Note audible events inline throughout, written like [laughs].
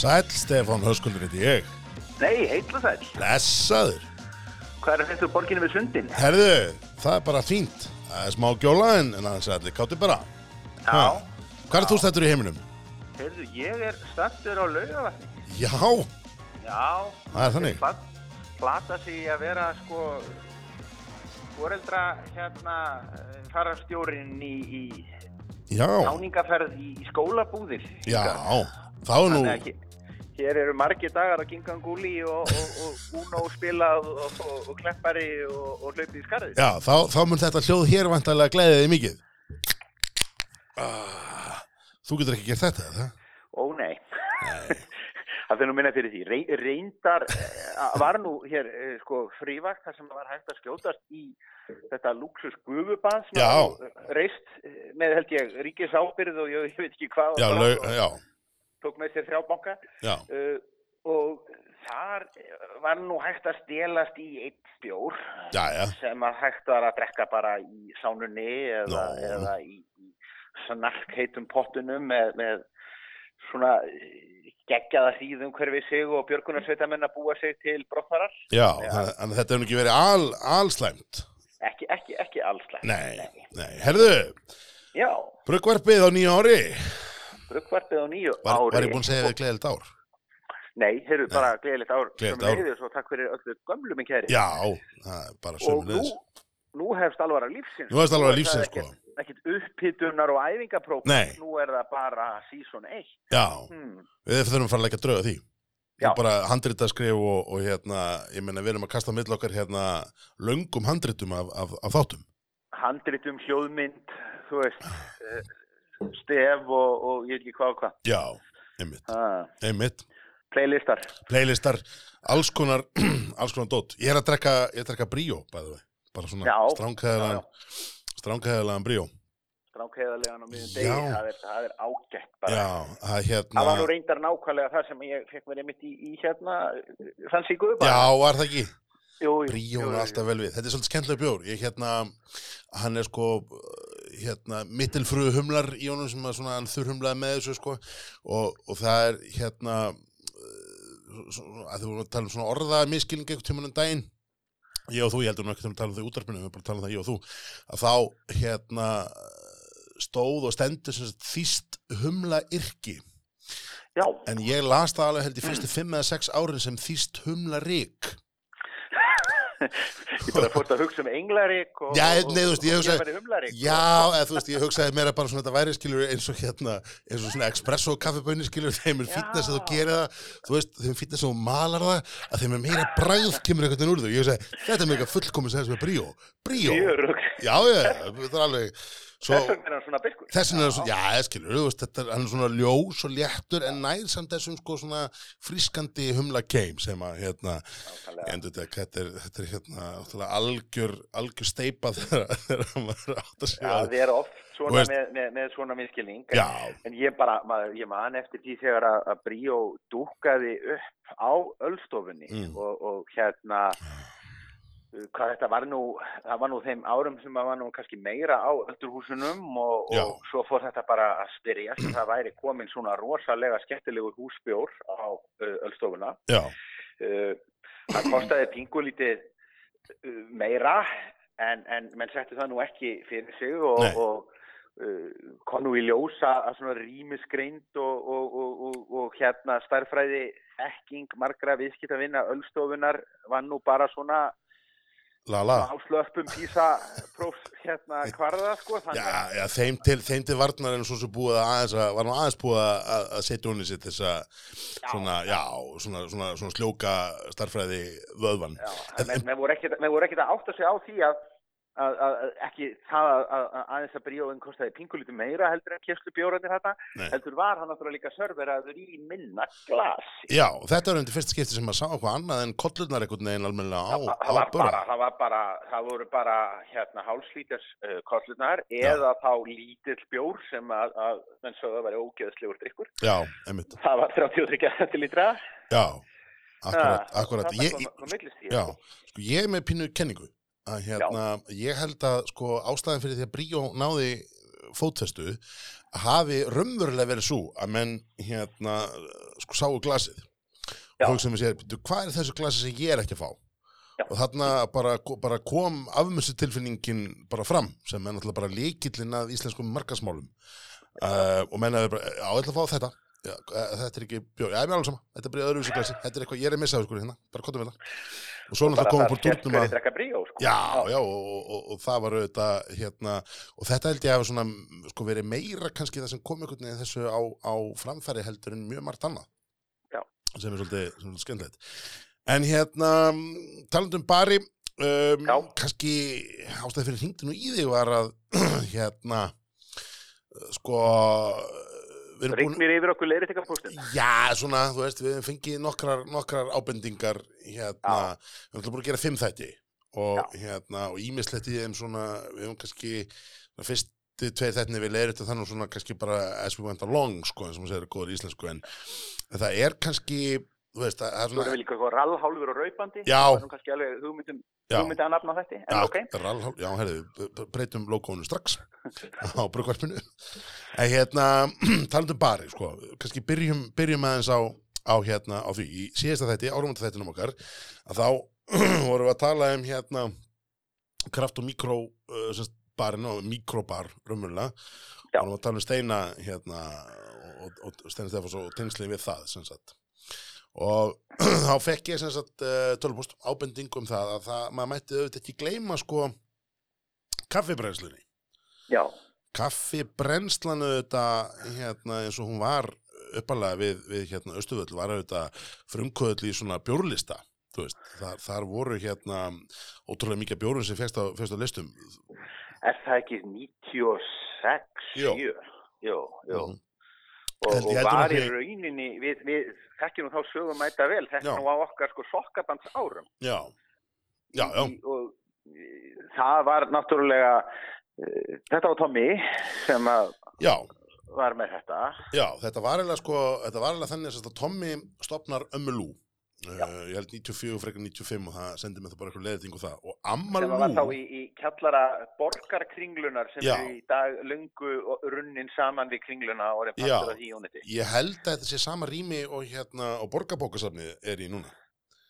Sæl, Stefán Höskuldur heiti ég. Nei, heitla sæl. Blessaður. Hvað er þetta borginu við sundin? Herðu, það er bara fínt. Það er smá gjóla en en aðeins allir kátti bara. Já. Hvað er þú stættur í heiminum? Heyrðu, ég er stattur á laugavatni. Já, Já. það er þannig. Plat, plata sig að vera sko foreldra hérna eh, fararstjórin í, í Já, táningaferð í, í skólabúðir. já, þá er nú, Þannig að hér- hér eru margir dagar að ginga gúli og, og, og Uno spilað og, og, kleppari og, og hlaupið í skarðið. já, þá, þá mun þetta hljóð hér vantarlega gleðið þig mikið. Ah, þú getur ekki gert þetta, það? Ó nei, Nei. [laughs] það nú minna fyrir því. Rey, reyndar eh, var nú hér eh, sko frívakt þar sem var hægt að skjótast í þetta luxus gufubað sem reist eh, með held ég ríkis ábyrð og ég, ég veit ekki hvað Já, og já, tók með sér þrjá banka já, uh, og þar eh, var nú hægt að stelast í eitt bjór já, já, sem að hægt var að drekka bara í sánunni eða, hérna eða í, í snarkheitum pottunum með, með svona eh, geggjaða hríðum hverfi sig og björgunarsveitamenn að búa sig til brottfarar. já, þannig að þetta hefur ekki verið al, alslæmt. Ekki, ekki, ekki allslega. Nei, nei, herðu, Já, bruggvarpið á nýja ári. Bruggvarpið á nýju Var, ári. var ég búinn að segja við gleðilegt ár? Nei, heyrðu bara gleðilegt ár. Sem ár. leiðis og takk fyrir öllu gömlu minn kæri. Já, það er bara og nú, nú hefst alvara lífsins. Nú hefst alvara lífsins, sko. ekkert- upphitunar og æfingapróf. Nú er það bara season 1. Já, Hmm. við þurfum að fara að leggja drauga því. Já. Bara handrita skrif og, og hérna, ég meina við erum að kasta á milli okkar hérna löngum handritum af, af, af þáttum. handritum, hljóðmynd, þú veist, [sighs] eh, stef og, og ég veit ekki hvað og hvað. Já, einmitt, Ah, einmitt. playlistar. Playlistar, alls konar, [clears throat] alls konar dót. Ég er að drekka, ég er að drekka bríó, bæðu við. Bara svona stránkæðilegan, stránkæðilegan bríó. Stránkheðalegan á miðjum Já. degi, það er, það er ágætt bara. Já, það hérna, Það var nú reyndar nákvæmlega það sem ég fekk mér einmitt í, í hérna, bara. já, var það ekki? jú, jú, Bríó er alltaf vel við. Þetta er svolítið skemmtilega bjór. Ég hérna, hann er sko, hérna, mittilfröðu humlar í honum sem að svona hann þurrhumlaði með þessu sko. Og, og það er hérna, svo- að þú vorum að tala um svona orða miskilning einhvern tímann um daginn. Ég og þú, ég heldur nú ekki að tala um það í útarpinu, við erum bara að tala um það ég og þú, að þá hérna stóð og stendur sem þýst humla yrki Já, en ég las það alveg held í fyrstu fimm eða sex árin sem þýst humla rík ég bara fórst að hugsa um englarík og, Já, nei, þú veist, ég og ég verið humlarík. Já, eða þú veist, ég hugsaði meira bara svona þetta væri skilur eins og hérna, eins og svona espresso kaffibönni skilur, þeim er fítness að þú gerir það, þú veist, þeim er fítness að þú malar það, að þeim er meira bræð kemur einhvern veginn úr þau, ég hugsaði, þetta er mega fullkomis sem er bríó, bríó, já, já, þetta er alveg, svo, Þess vegna er hann svona biskur. þessin er, svo, já, eða skilur, þú veist, þetta er, hann er svona ljós og léttur en nær samt þessum sko svona frískandi humla keim sem að, hérna, Nákvæmlega. ég endur þetta, þetta er, þetta er hérna, náttúrulega algjör, algjör steipa þegar, þegar maður átt að Já, segja það er oft Þú svona veist- með, með, með svona minnskilning. Já, En ég bara, maður, ég man eftir því þegar að, Bríó dúkaði upp á öllstofunni Mm. og, og hérna, uh, hvað þetta var nú, það var nú þeim árum sem að var nú kannski meira á öldurhúsunum og, og svo fór þetta bara að spyrja sem það væri komin svona rosalega skemmtilegur húsbjór á uh, öllstofuna. Uh, það kostaði pingulítið uh, meira en, en menn setti það nú ekki fyrir sig og, og uh, kom nú í ljósa að svona rýmisgreind og, og, og, og, og hérna starfræði þekking margra viðskiptavinna öllstofunar var nú bara svona. Áslöpum písa prófs hérna kvarða sko Já, já, þeim til, þeim til varnar en svo sem búið að aðeins að, var nú aðeins búið að, að- setja honni sér þess að svona, já, svona, svona, svona sljóka starfræði vöðvan. En voru ekkert menn voru ekkert að átta sig á því að, að, að, að ekki það að, að, að aðeins að bríóin kostaði pingulítið meira heldur en kjöfslu bjóranir þetta heldur var hann náttúrulega líka serveraður í minna glasi. Já, þetta var undir fyrsta skipti sem maður sá eitthvað annað en kollurnar einhvern veginn almennilega á, það, á það, var bara, það var bara það voru bara hérna hálslíters uh, kollunar eða þá lítill bjór sem að, að menn sögðu að vera ógeðslegur drikkur Já, einmitt. það var 33 centilítra Já, akkurat, akkurat. Ég, ég, já, sko ég er með pínu kenningu að hérna, ég held að sko ástæðan fyrir því að Bríó náði fótfestu hafi raunverulega verið svo að menn hérna sko sáu glasið. Já. og með sér, "Bíddu, hvað er þessu glasi sem ég er ekki að fá? Já. og þarna bara, bara kom afmessu tilfinningin bara fram sem er náttúrulega bara líkillin að íslenskum markasmálum uh, og menn að bara, á, ég ætla að fá þetta. Já, eh, þetta er ekki bjór, já, ég er alveg sama. Þetta er bara öðruvísi glasi, þetta er eitthvað, ég er að missa það sko hérna, bara kottum við það og svo náttúrulega komum sést dúrnum hverju að bríó, sko. Já, já, og, og, og, og það var auðvitað hérna, og þetta held ég að svona sko verið meira kannski það sem kom einhvern veginn þessu á, á framfæri heldur en mjög margt annað Já. sem er svolítið, svolítið skemmtilegt en hérna, talandum bari um, Já. kannski ástæði fyrir hringdinu í þig var að [clears throat] hérna sko búin Rignir yfir okkur leiðréttingapóstin. Já, svona, þú veist, við fengið nokkrar, nokkrar ábendingar hérna, við höfum búin að gera fimm þætti og hérna, og ímislegt í þeim svona, við hefum kannski fyrstu tveir þættinni við leiðir þetta þannig svona kannski bara as we went along, sko, eins og maður segir góður íslensku, en það er kannski, þú veist, það er svona við líka eitthvað rallhálfur og raupandi. Já. Það er nú kannski alveg hugmyndum, Já. hugmyndi að nafna þetta. Já, ok. rall, já, herðu, breytum logoinu strax [laughs] á brugvarpinu. En hérna, [clears throat] talandum bari, sko, kannski byrjum, byrjum aðeins á, á hérna, á því, í síðasta þætti, árumönda þættinum okkar, að þá [clears throat] vorum við að tala um hérna kraft og mikró, uh, semst, barinn og mikróbar, raunverulega, Já. og vorum að tala um steina, hérna, og, og, og steina Stefáns og tengsli við það, sem sagt. Og [clears throat] þá fekk ég sem sagt uh, tölupúst ábendingu um það að það, maður mætti auðvitað ekki gleyma sko kaffibrennslunni. Já. Kaffibrennslan auðvitað hérna eins og hún var uppalega við, við hérna Östuvöll var auðvitað frumkvöðl í svona bjórlista. Þú veist, þar, þar voru hérna ótrúlega mikið bjórun sem fegst á, á listum. Er það ekki 96? Jú. 7? Jú, jú. Mhm. Og, var í rauninni, við, við þekkjum þá sögum mæta vel, þetta nú á okkar sko sokkabands árum. Já, já, já, Í, og það var náttúrulega, uh, þetta var Tommy sem að já, var með þetta. já, þetta var eiginlega sko, þetta var eiginlega þannig að Tommy stopnar Ömmulú. Uh, ég held 94 frekar 95 og það sendi mig það bara eitthvað leðiting og það og Amma sem var þá Lú í, í kjallara borgarkringlunar sem Já. er í dag lungu runnin saman við kringluna og er partur af því uniti. ég held að þetta sé sama rými og hérna og borgarbókasafni er í núna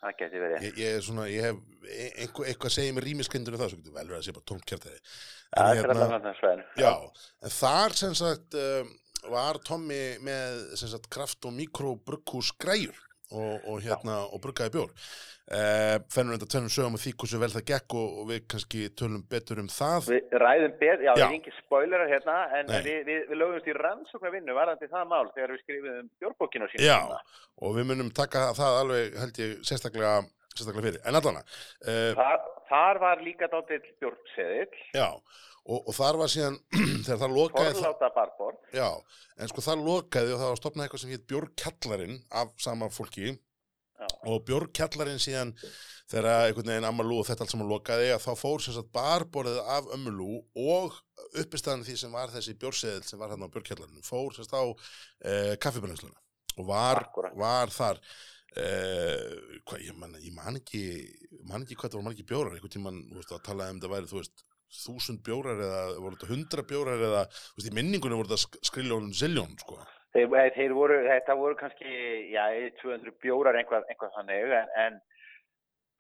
Það geti verið. ég, ég svona, ég hef e- einhver, eitthvað að segja með rýmiskendunum það, svo getur vel verið að sé bara tómt kjartæði Það er alltaf hann svein. já, en þar sem sagt um, var Tommy með sem sagt kraft og mikrobrukkús græjur og, og hérna og bruggaði bjór uh, fennum þetta tönum sögum og því hversu vel það gekk og, og við kannski tölum betur um það Við ræðum betur, já, Já. það er ekki spoilerar hérna, en við, við, við lögumst í rannsóknar vinnu varandi það mál þegar við skrifum bjórbókinu. Já. tíma. og við munum taka það alveg held ég sérstaklega, sérstaklega fyrir en allana uh, Þar, þar var líka dátill bjórnseðill, já, og, og þar var síðan [clears throat] þegar það lokaði það, já, en sko það lokaði og það var stopnað eitthvað sem hétt Bjórkjallarinn af sama fólki. Já. og Bjórkjallarinn síðan þegar einhvern veginn Amalú og þetta allt saman lokaði að þá fór sem sagt barborðið af Ömmulú og uppistæðan því sem var þessi bjórseðil sem var hérna á Bjórkjallarinn fór sem sagt á uh, kaffibrensluna og var, var þar uh, hvað, ég, man, ég man ekki man ekki hvað það var margir bjórar einhvern veist, að tala um það væri, þú veist þúsund bjórar eða voru þetta hundra bjórar eða, veist, í minningunni voru þetta skriljónum ziljón, sko. Þeir, eh, þeir voru, þetta voru kannski, já, 200 bjórar einhvað, einhvað þannig, en, en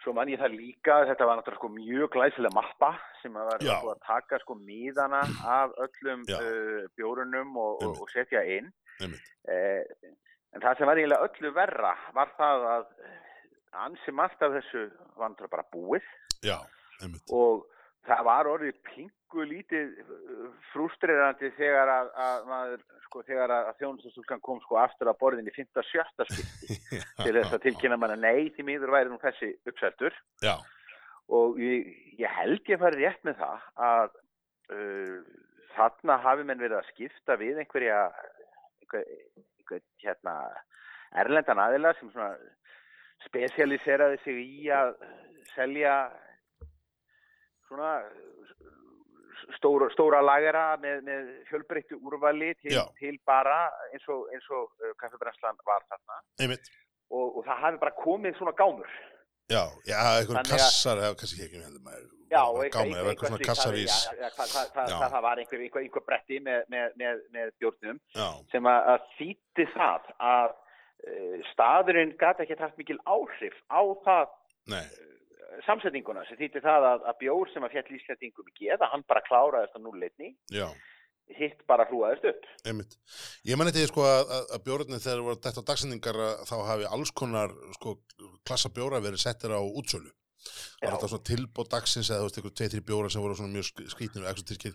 svo man ég það líka, þetta var náttúrulega sko mjög glæsilega mappa sem var sko, að taka sko miðana af öllum uh, bjórunum og, og, og setja inn. Eh, en það sem var eiginlega öllu verra var það að ansi margt af þessu náttúrulega bara búið. Já, og það var orðið pingu lítið frústrerandi þegar að, að maður, sko, þegar að þjónustastúlkan kom sko aftur að borðin í 57. skipti [laughs] til þess að tilkynna manna nei því miður væri nú þessi uppseltur já, og ég, ég held ég fari rétt með það að uh, þarna hafi menn verið að skipta við einhverja einhver, einhver hérna erlendan aðila sem svona spesialiseraði sig í að selja svona stóra, stóra lagera með, með fjölbreyttu úrvali til, til bara eins og, eins og uh, kaffebrenslan var þarna. Og, og það hafi bara komið svona gámur. Já, já, einhver Þannig að- kassar, eða kannski ekki, heldur maður. Já, maður eitthvað, eitthvað svona slíkt, það- var einhver, einhver, einhver bretti með, með, með, með bjórnum Já, sem að, þýtti það að uh, staðurinn gæti ekki haft mikil áhrif á það nei, samsetninguna sem þýtti það að, að bjór sem að fjall íslendingum ekki eða hann bara kláraðist á núleitni hitt bara hrúaðist upp. einmitt. Ég man eitthvað sko að, að, bjórnir þegar voru dætt á dagsendingar þá hafi alls konar sko klassa bjóra verið settir á útsölu. Það var þetta svona tilbóð dagsins eða þú veist eitthvað tveitri bjóra sem voru svona mjög sk- skrýtnir og exotískir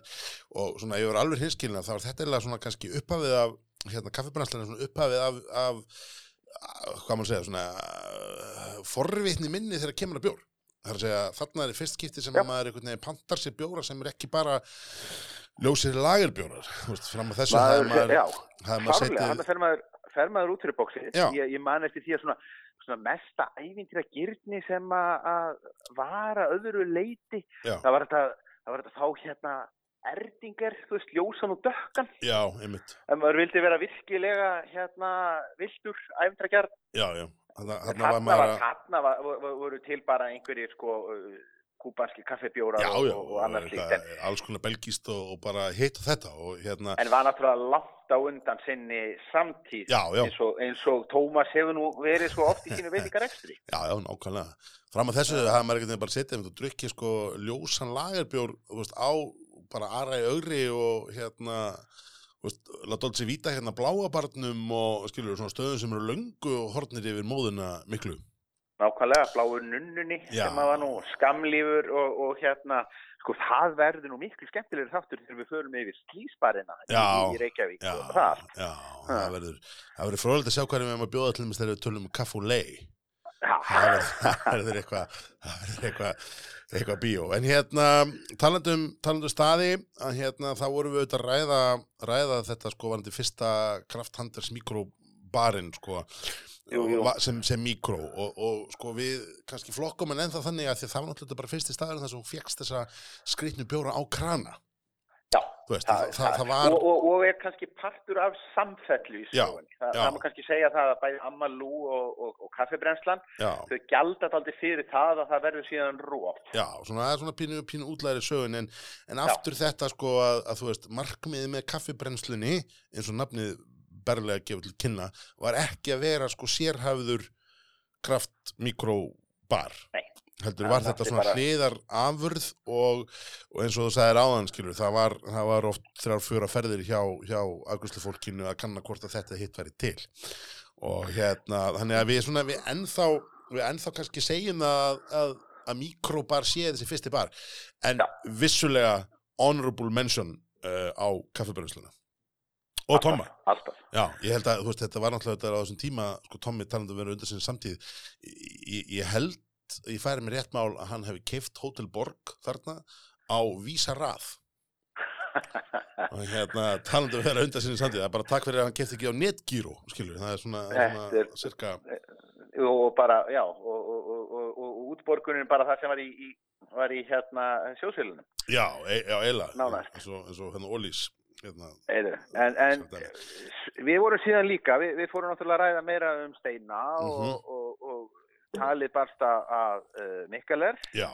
og svona ég var alveg hinskilin að það var þetta eiginlega svona kannski upphafið af hérna kaffibrænslan svona upphafið af, af, af hvað maður segja svona forvitni minni þegar kemur að bjór. Það er að segja þarna er fyrst skipti sem Já. að maður einhvern veginn pantar sér bjóra sem er ekki bara ljósir lagerbjórar. Fram að þessu Maður, maður, já, setið, hann fer maður, fer maður út fyrir bóksið. Já. Ég, ég man eftir því að svona, svona mesta ævintýra gyrni sem að að vara öðru leiti. Já. Það var þetta, það var þetta þá hérna erdingar, þú veist, ljósan og dökkan. já, einmitt, Ef maður vildi vera virkilega hérna vildur, ævintýra já, já. Var, voru, til bara einhverjir sko uh, kúbanski kaffebjórar já, og, já, og, og annars eitthvað, alls konar belgíst og, og bara hitt og þetta og hérna, en var náttúrulega langt á undan sinni samtíð já, eins og, eins og Tómas hefur nú verið svo oft í sínu [laughs] veitingarekstri. já, já, nákvæmlega. Fram að þessu hafði maður einhvern veginn bara setið og drukkið sko ljósan lagerbjór, veist, á bara aðra í augri og hérna, La Dolce Vita hérna bláabarnum og skilur stöðum sem eru löngu og hornir yfir móðuna miklu. Nákvæmlega, bláur nunnunni Já. sem að var nú skamlífur og, og hérna, sko það verður nú miklu skemmtilegur þáttur þegar við förum yfir skísbarina í, í Reykjavík Já, og það. já, það verður, það verður frólægt að sjá hverjum við erum að bjóða til þess þegar við tölum um það verður- eitthvað eitthvað eitthvað bíó. En hérna talandum, talandum staði að hérna þá vorum við auðvitað að ræða, ræða þetta sko varandi fyrsta krafthandels mikrobarinn sko Jú, jú. sem, sem mikró og, og sko við kannski flokkum en ennþá þannig að það var náttúrulega bara fyrsti staður þar sem þú fegst þessa skrýtnu bjóra á krana veist, það, það, það var og, og, og er kannski partur af samfellu í Já, já. það má kannski segja það að bæði Amalú og, og, já, þau gjalda aldrei fyrir það að það verður síðan róf. Já, svona, það er svona pínu, pínu útlæri sögun en, en aftur þetta sko að, að þú veist, markmiðið með kaffibrennslunni eins og nafnið berlega gefur til kynna var ekki að vera sko sérhæfður kraft mikrobar Nei. Heldur var þetta svona bara- hliðar afurð og, og eins og þú sagðir áðan skilur, það var, það var oft þrjár fjóra ferðir hjá, hjá afgjörslu að kanna hvort að þetta hitt væri til. Og hérna, þannig að við svona, við ennþá við ennþá kannski segjum að, að, að mikrobar sé þessi fyrsti bar. En Já. vissulega honorable mention uh, á kaffibrennsluna. Og Tomma. Alltaf. Já, ég held að, þú veist, þetta var náttúrulega þetta á þessum tíma, sko, Tommi talandi um vera undir sinni samtíð. Ég, ég- ég held, ég færi mér rétt mál að hann hefði keift Hotel Borg þarna á Vísa Rað. Og hérna talandi um að vera undir sinni samtíð, það er bara takk fyrir að hann keifti ekki á Netgyro, skilur, það er svona, svona er- cirka, og bara, já, og, og, og, og, útborgunin bara það sem var í, í, var í hérna sjósveilunum. já, e, já, eila eins og, hérna Ólís hérna, En, en við vorum síðan líka, við, við fórum náttúrulega að ræða meira um steina og, Mhm. og, og, talið barst að, uh, Mikkeler já,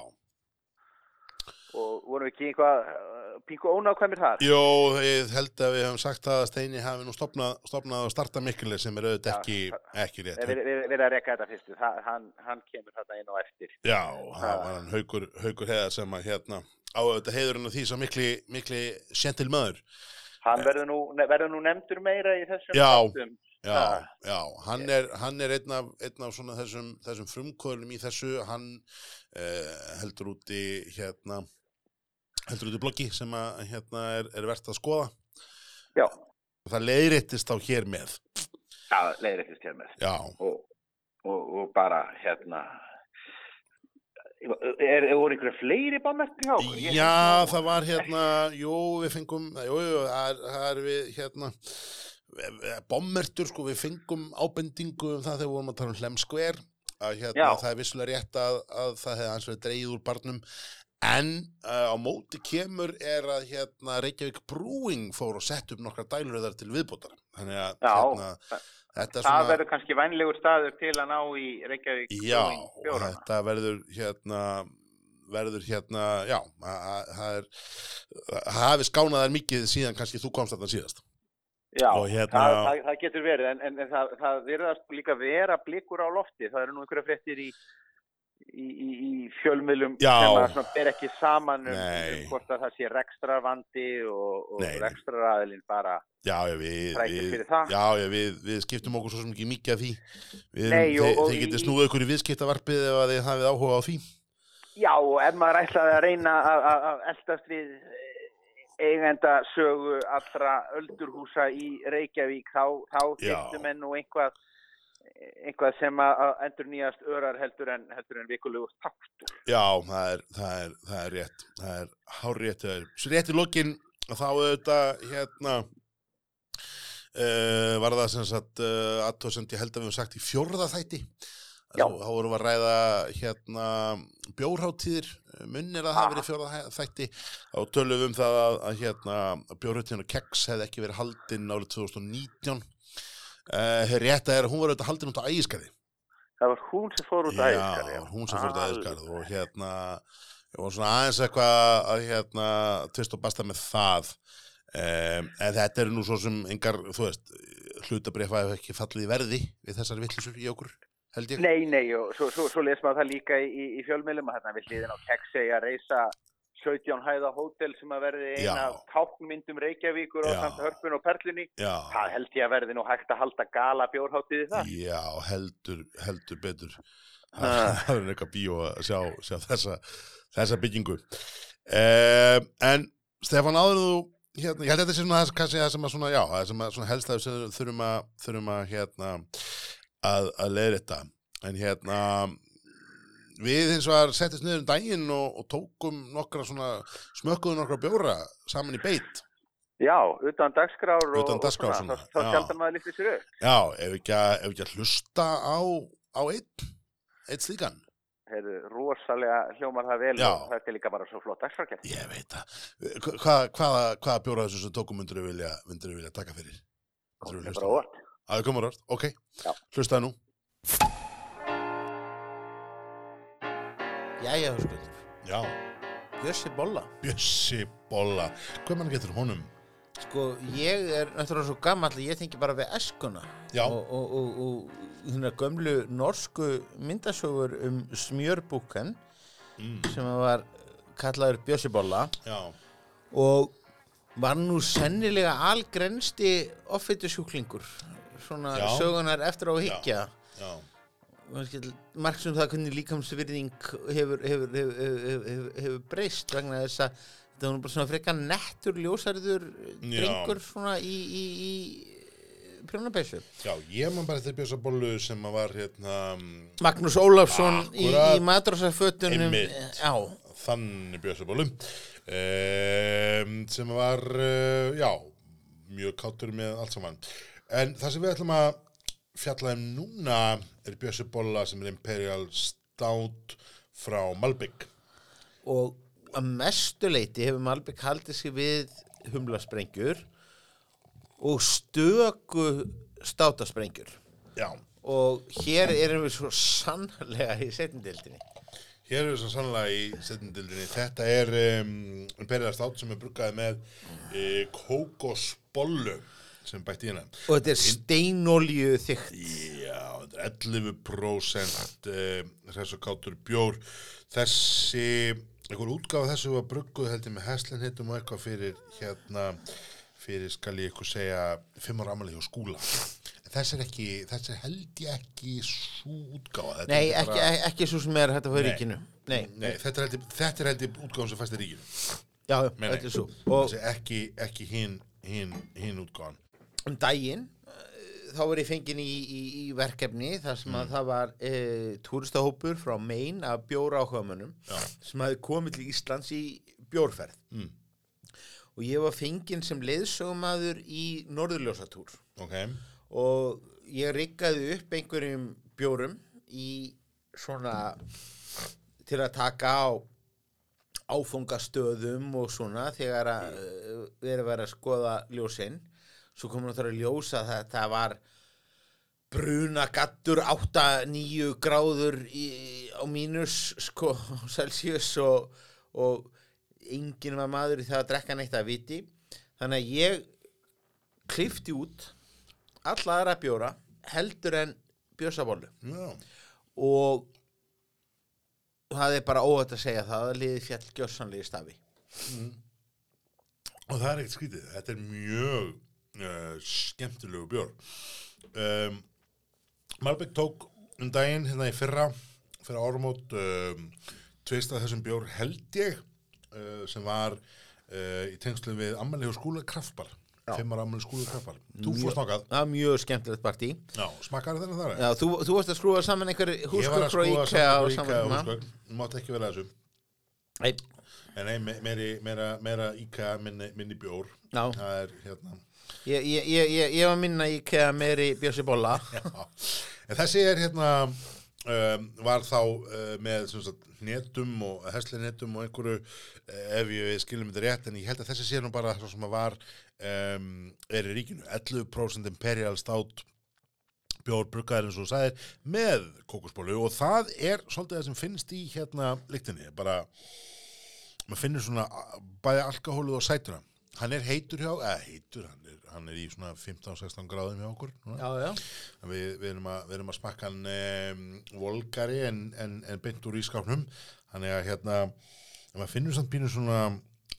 og vorum við ekki eitthvað uh, pingu ónákvæmir þar. Jó, ég held að við hefum sagt að Steini hafi nú stopnað, stopnað að starta mikilvæg sem er auðvitað ekki, ekki rétt. Við erum að reyka þetta fyrstu, Þa, hann, hann kemur þetta inn á eftir. Já, það var hann haukur, haukur heiðar sem að hérna á auðvitað heiðurinn af því svo mikli, mikli sjentil maður. Hann verður nú, verður nú nefndur meira í þessum Já. Já, Ah. já, hann er, hann er einn af, einn af þessum, þessum frumkvölum í þessu, hann uh, heldur út í hérna, heldur út í bloggi sem að hérna er, er verðt að skoða. Já, Það leiðréttist á hér með. já leiðir eftir stjórn með. Já, Og, og, og bara hérna, er, er voru einhverja fleiri hjá okkur? Ég- Já, það var hérna, jú, við fengum, jú, jú, það er, það er við, hérna, bommertur, sko, við fengum ábendingu um það þegar við vorum að tala um hlemskver, að hérna, Já. það er vissulega rétt að, að það hefði hans verið dreigð úr barnum, en uh, á móti kemur er að, hérna, Reykjavík Brewing fór og sett upp nokkra dæluröðar til viðbótar, þannig að, hérna, þetta er það svona, verður kannski vænlegur staður til að ná í Reykjavík já, Brewing bjórana. þetta verður hérna, verður hérna, já, að- að- það er, það hafi skánað þær mikið síðan kannski þú komst þarna síðast. Já, Og hérna- það, það, það getur verið, en, en, en það, það verðast líka vera blikur á lofti. Það eru nú einhverja fréttir í, í, í, í fjölmiðlum Já. sem að ber ekki saman um, um hvort að það sé rekstrarvandi og, og Nei, nei. rekstraraðilinn bara Já, já, við, við, já, já, við, við skiptum okkur svo sem ekki mikið af því. Nei, og- og þið í- getið snúið ykkur í viðskiptavarpið ef að þið hafið áhuga á því. Já, og ef maður ætlaði að reyna að eldast við eigenda sögu allra öldurhúsa í Reykjavík, þá, þá þyktum enn nú einhvað, einhvað sem að endur nýjast örar heldur en, heldur en vikulegu taktur. Já, það er, það er, það er rétt, það er hár rétt. Svo rétt í lokin, þá auðvitað, hérna, uh, var það sem sagt, uh, aðtóðsend ég held að við höfum sagt í fjórða þætti. Þá vorum við að ræða, hérna, bjórháttíðir, munnir að það verið hæ- þætti. Þá tölum við um það að, að hérna, bjórháttíðin og keks hefði ekki verið haldinn árið 2019. Uh, rétt að er að hún var auðvitað haldinn út á ægiskarði. Það var hún sem fór út að æfiskar. Já, hún sem fór út æðiskarð og hérna, ég var svona aðeins eitthvað að hérna, tvist og basta með það um, en þetta eru nú svo sem engar, þú veist, hlutabrifa hefur ekki fallið í verði við þessar vittlisur í okkur. Nei, nei, og svo, svo, svo les maður það líka í, í, fjölmiðlum að hérna við hliðin á Kexi að reysa 17 hæða hótel sem að verði eina af táknmyndum Reykjavíkur og samt hörpun og perlunni. Já, Það held ég að verði nú hægt að halda gala bjórháttiði það. já, heldur, heldur betur. [laughs] Það er eitthvað bíó að sjá, sjá þessa, þessa byggingu. Um, en Stefán, áður þú, hérna, ég held að þetta sé svona kannski það sem að svona, já, það sem að svona helst að við þurfum að, þurfum að, hérna, að, að leiða þetta. En hérna, við hins vegar settist niður um daginn og, og tókum nokkra svona, smökkuðum nokkra bjóra saman í beit. Já, utan dagskrár og, Utan dagskrár og svona, þá, þá já. sjaldan maður lyfti sér upp. Já, ef ekki að, ef ekki að hlusta á, á einn, einn slíkan. Heyrðu, rosalega hljómar það vel Já. og þetta er líka bara svo flott dagskrárkjær. Ég veit það. Hva, hvaða, hvaða, bjóra þessu sem tókum myndur vilja, myndirðu vilja taka fyrir? Það er bara á? Óvart. Að það komur orð, ok. Já. Hlustaðu nú. Jæja, hörskuldur. Já. Bjössi Bolla. Bjössi Bolla. Hvað mann getur honum? Sko, ég er náttúrulega svo gammal að ég tengi bara við eskuna. Já. Og, og, og, og hérna gömlu norsku myndasögur um smjörbúken Mm. sem var kallaður Bjössi Bolla Já. og var nú sennilega algrensti offittu sjúklingur. Svona Já. sögunar eftir á að hyggja. Já. margt sem það hvernig líkamsvirðing hefur, hefur, hefur, hefur, breyst vegna þess að þetta var bara svona frekar nettur ljósarður drengur svona í, í, í prjónapeysu. Já, ég man bara eftir Bjössa Bollu sem að var hérna mm, Magnús Ólafsson í, í madrasafötunum. Þannig Bjössa Bollu um, sem var, uh, já, mjög kátur með allt saman. En það sem við ætlum að fjalla um núna er Bjössi Bolla sem er Imperial Stout frá Malbygg. og að mestu leiti hefur Malbygg haldið sig við humlasprengjur og stöku státasprengjur. Já, Og hér erum við svo sannlega í setjumdeildinni. hér er svo sannlega í setjumdildinni. Þetta er um, Imperial Stout sem er bruggaði með uh, kókosbollu sem bætt í hérna. Og þetta er steinolju þygt. Já, þetta er 11% uh, þessu kátur bjór. Þessi, einhver útgáfa þessu var brugguð held ég með heslinhitum og eitthvað fyrir hérna, fyrir skal ég eitthvað segja, fimm ára amalegi og skúla. En Þessi er ekki, þessi held ég ekki svo. Þetta Nei, er ekki, bara- ekki svo sem er fá í Nei. ríkinu. Nei, Nei, þetta er held þetta er held ég útgáfan sem fæst í ríkinu. já, þetta er svo. Og ekki, ekki hinn, hinn, hinn útgáfan. Um daginn, eh, þá var ég fenginn í, í, í verkefni þar sem Mm. að það var e, túristahópur frá Maine af bjóra áhugamönnum sem hafi komið til Íslands í bjórferð. Mm. Og ég var fenginn sem leiðsögumadur í Norðurljósatúr. Ok, og ég riggaði upp einhverjum bjórum í svona til að taka á áfungastöðum og svona þegar að uh, verið að vera að skoða ljósinn svo komum við að ljósa að þetta var bruna gattur 8-9 gráður í, á mínus sko [laughs] Celsius og, og enginn var maður í það að drekka neitt að viti. Þannig að ég klifti út alla aðra bjóra heldur en björsabólu Já, og það er bara óhætt að segja það að liði fjall gjörsanlega stafi. Og það er ekkert skrítið. Þetta er mjög uh, skemmtilegu bjór. Um, Malbek tók um daginn hérna í fyrra, fyrra árumót, um, tveist af þessum bjór held ég, uh, sem var uh, í tengslu við ammæli og skúla kraftbar. Fimmar ammæli skúla kraftbar. Þú fórst nokkað. það er mjög skemmtilegt partí Já, smakkar þennan þar? Já, þú, þú varst að skrúa saman einhver Ég var húsgögn að frá húsgögn. Þú mátt ekki vera þessu. Nei, En nei, me- meiri, meira, meira IKEA minni, minni bjór. Já. Það er hérna... ég, ég, ég, ég, var minna IKEA meiri bjössi bolla. [laughs] En þessi er hérna um, var þá uh, með sagt, netum og heslinetum og einhverju uh, ef ég skilum þetta rétt en ég held að þessi sé nú bara svo sem að var um, er í ríkinu. 11% Imperial Stout bjór bruggaður eins og þú sagðir með kókusbólu og það er svolítið það sem finnst í hérna lyktinni. Bara maður finnur svona uh, bæði alkohólu og sætuna hann er heitur hjá, eða heitur hann er, hann er í svona 15-16 gráðum hjá okkur. Já, já. Við, við, erum að, við erum að smakka hann um, volgari en, en, en beint úr ískápnum þannig að hérna maður finnur samt pínu svona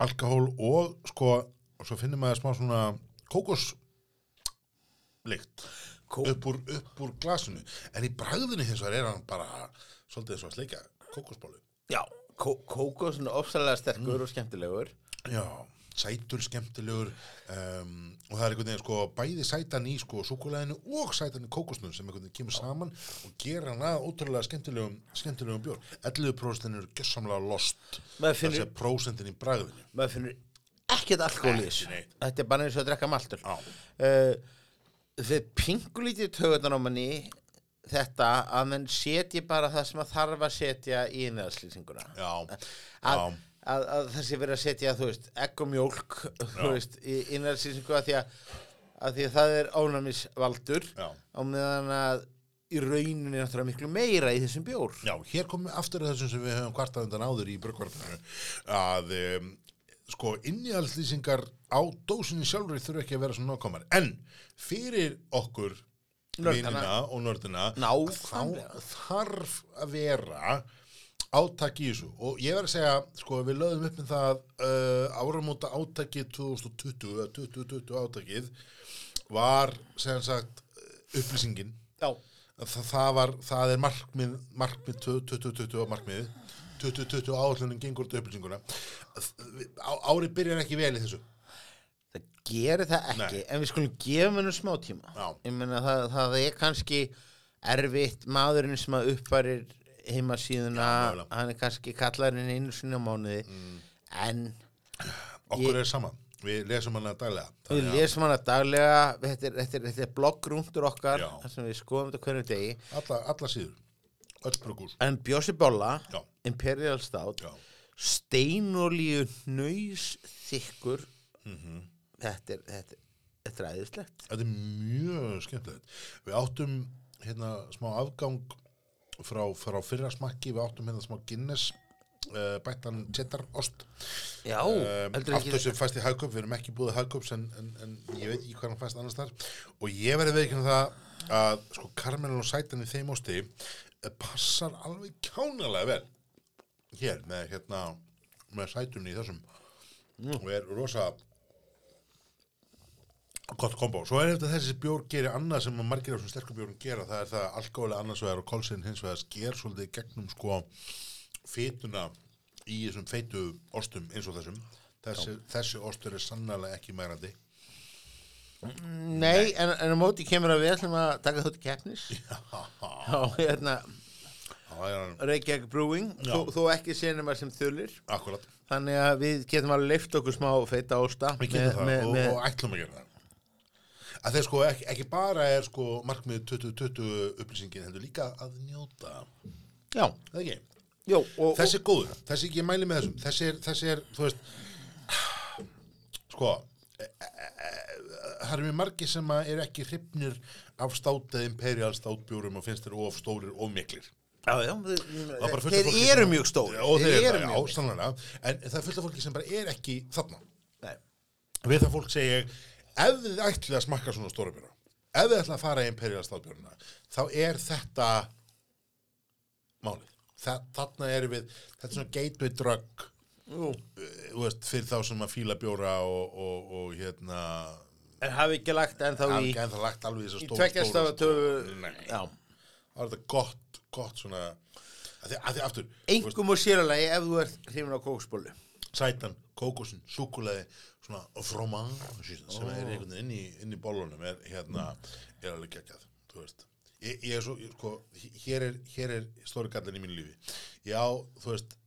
alkohól og sko og svo finnur maður smá svona kókos lykt Kó- upp, upp úr glasinu. En í bragðinu hins vegar er hann bara svolítið og að sleika kókosbólu Já, kó kókos er ofsalega sterkur og skemmtilegur. Já, sætur, skemmtilegur um, og það er einhvern veginn sko bæði sætan í sko súkulæðinu og sætan í kókosnum sem einhvern veginn kemur saman og gera hann að ótrúlega skemmtilegum, skemmtilegum bjór. 11% eru gjössamlega lost. Þessi prósentin í bragðinu. Maður finnur ekkert alkohol í Ekki þessu neitt. Þetta er bara eins og að drekka maltur. Uh, Þið pingulítið tögutan á manni þetta að menn setji bara það sem að þarf að setja í innæðslýsinguna já, að, já, að, að það sé verið að setja þú veist, egg og mjólk þú veist, í innræðsýsingu að, að, því að það er ónæmisvaldur já. á meðan að í rauninni náttúrulega miklu meira í þessum bjór. Já, hér komum við aftur að þessum sem við höfum kvartað undan áður í brugvarpinu að um, sko innihalslýsingar á dósinni sjálfur þurfa ekki að vera svona nákvæmar. En fyrir okkur vinina og nördina þá þarf að vera átak í þessu. Og ég verð að segja, sko, við lögðum upp með það uh, áramóta átakið 2020, eða 2020 átakið var, sem sagt upplýsingin. Já, það, það, var, það er markmið, markmið 2020 markmið 2020 áhaldunum gengur út upplýsinguna. Á, árið byrjar ekki vel í þessu. Það gerir það ekki Nei. en við skulum gefa hennu smá tíma. Já. ég meina það, það er kannski erfitt maðurinn sem að uppfærir heimasíðuna, mögulega. hann er kannski kallarinn einu sinni á mánuði. En okkur er sama, við lesum hana daglega. Við að lesum hana daglega, þetta er, þetta er, þetta er bloggrúntur okkar, sem við skoðum þetta hvernig degi. alla, alla síður, En Bjósi Já. Imperial Stout, steinolíu nöys þykkur, þetta, er, þetta, er- þetta er æðislegt. þetta er mjög skemmtilegt. Við áttum hérna smá afgang frá, frá fyrra smakki við áttum hérna smá Guinness uh, bættan cheddar ost Já, heldur aftur sem fæst í hagköp, við erum ekki búið hagköps en, en, en ég veit ekki hvað hann fæst annars þar og ég verði veikinn það að sko karmelin og sætan í þeim osti eh, passar alveg kjánalega vel hér með hérna með sætunni í þessum. Og er rosa gott kombo. Svo er þetta þessi bjór gerir annað sem að margir af þessum sterkum bjórum gera það er það að alkohóli annars vegar og kolsinn hins vegar sker svolítið gegnum sko fituna í þessum feitu ostum eins og þessum. Þessi, þessi ostur er sannlega ekki mærandi. Nei, en, en á móti kemur að við ætlum að taka þátt í keppnis. Já, hérna, Reykjavík Brewing, þó, þó ekki senum að sem þulir. akkurat, Þannig að við getum alveg leift okkur smá feita við getum það og, og ætlum að gera það að þeir sko ekki, ekki bara er sko markmið 2020 upplýsingin heldur líka að njóta. Já, það ekki? Jó, og, þessi er góður, þessi ekki mæli með þessum þessi er, þessi er, þú veist sko e, e, e, það eru mjög margir sem eru ekki hrifnir af stát eða imperial státbjórum og finnst þeir of stórir og miklir. Já, já, er þeir eru mjög stóri og þeir eru eru já, mjög sannlega en það er fullt af fólki sem bara er ekki þarna. Nei. við það fólk segi ég ef þið ætlið að smakka svona stóra bjóra ef þið ætlið að fara í imperial státbjórna þá er þetta málið. Þa, þarna erum við, þetta er svona gateway drug þú veist, fyrir þá sem að fíla bjóra og, og, og hérna En hafi ekki lagt ennþá í ekki ennþá lagt alveg í þess að Í stóra tveggjastafa töfu Nei. Það er þetta gott, gott svona að því, að því aftur, Engum og séralagi ef þú ert hrifin á kóksbólu sætan, kókosin, súkuleði svona fromage sem er einhvern veginn inn í, inn í bólunum er hérna, er alveg geggjað þú veist, ég, ég er svo ég, sko, hér er, hér er stóri gallin í mínu lífi. Já, þú veist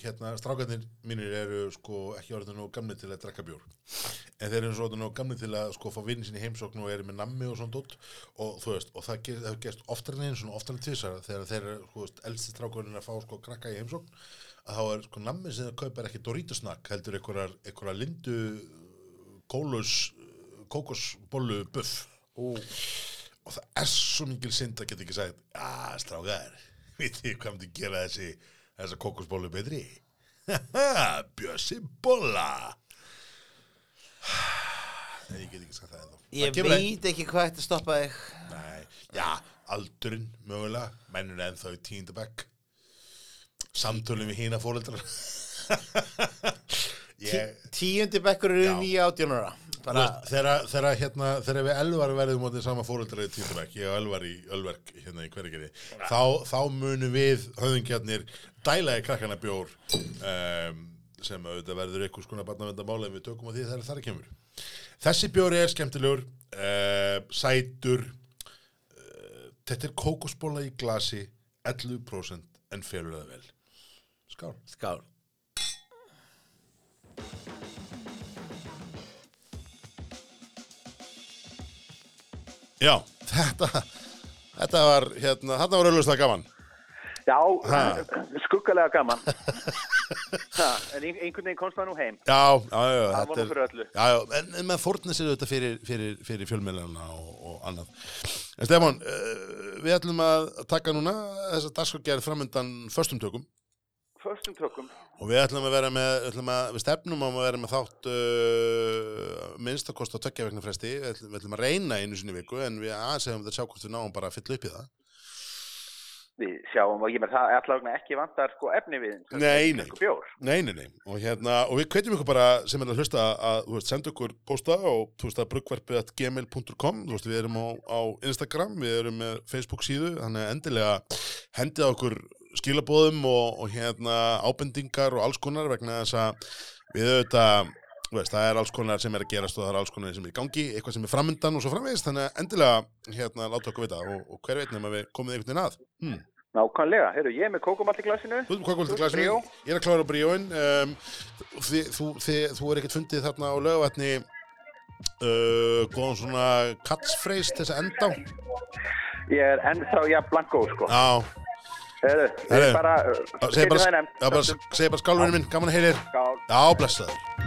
hérna, strákarnir mínir eru sko ekki orðinu nú gamli til að drekka bjór. En þeir eru svo orðinu nú gamli til að sko fá vinni sinni heimsókn og eru með nammi og svona dótt og þú veist, og það hefur gerst oftar en einu svona oftar en tvisar þegar þeir eru, elsti strákurinn að fá sko krakka í heimsókn að þá er sko nammi sem það kaupar ekki Doritos-snakk heldur einhverjar lindu kólus kókosbollu buff. Ú. og það er svo mikil synd að geta ekki sagt að strákar, [laughs] vitið þið hvað myndi gera þessi þessa kókosbollu betri? [laughs] Bjössi bolla. [sighs] Nei, ég get ekki sagt það ennþá. Ég Það veit ekki hvað þetta stoppa þig. Ein- Nei, já, aldurinn mögulega, mennur ennþá í tíundabæk samtölum við hína fóreldrar [laughs] ég Tíundi bekkur eru Já. nýja átjónara þegar, hérna, við elvar verðum mótið sama fóreldrar í tíundabæk, ég og elvar í Ölverk hérna í hverjargeri, þá, þá munum við höfðingjarnir dæla í krakkana bjór um, sem auðvitað verður einhvers konar barnavendamála en við tökum á því það kemur. Þessi bjóri er skemmtilegur, uh, sætur, uh, þetta er kókosbóla í glasi, 11% en felur það vel. Skál. Skál Já, þetta, þetta var, hérna, þetta var auðvitað gaman. Já, Ha. skuggalega gaman. ha, en ein- einhvern veginn komst það nú heim. Já, já, já. Það þetta var nú fyrir öllu. Já, já, en, en maður fórnir sér þetta fyrir, fyrir, fyrir fjölmiðlana og, og annað. En Stefán, uh, við ætlum að taka núna þessa dagskakgerð framöndan föstum tökum Förstum tökum. og við ætlum að vera með, að, við stefnum á að vera með þátt uh, minnst að kosta tökja vegna fresti, við ætlum, við ætlum að reyna einu sinni viku en við aðeins hefum þetta sjá hvort við náum bara að fylla upp í það. Við sjáum og ég með það allavega ekki vantar sko efni við. Nei, nei. Sko. Nei, nei, nei, og hérna, og við hvetjum ykkur bara sem er að hlusta að, þú veist, senda ykkur posta og, þú veist, að veist, við erum á, á Instagram, við erum með Facebook síðu, þannig endilega hendið á okkur skilabóðum og, og hérna ábendingar og alls konar vegna þess að við auðvitað, þú veist, það er alls konar sem er að gerast og það er alls konar sem er í gangi, eitthvað sem er framöndan og svo framvegist, þannig að endilega, hérna, láta okkur vita og, og hver veit nema við komið einhvern veginn að. Hmm. Nákvæmlega. Heyrðu, ég er með kókumall í glasinu. Þú hvað kvöld Þú til glasinu? Ég er að klára bríóin um, þi, þú, þi, þú er ekkert fundið þarna á lögavatni uh, góðan svona til þess að enda á Ég er ennþá, já, blankó, sko. Já, Heyrðu, Heyrðu, ég bara, það já, bara, skálverinu minn, gaman að Skál. Já, blessaður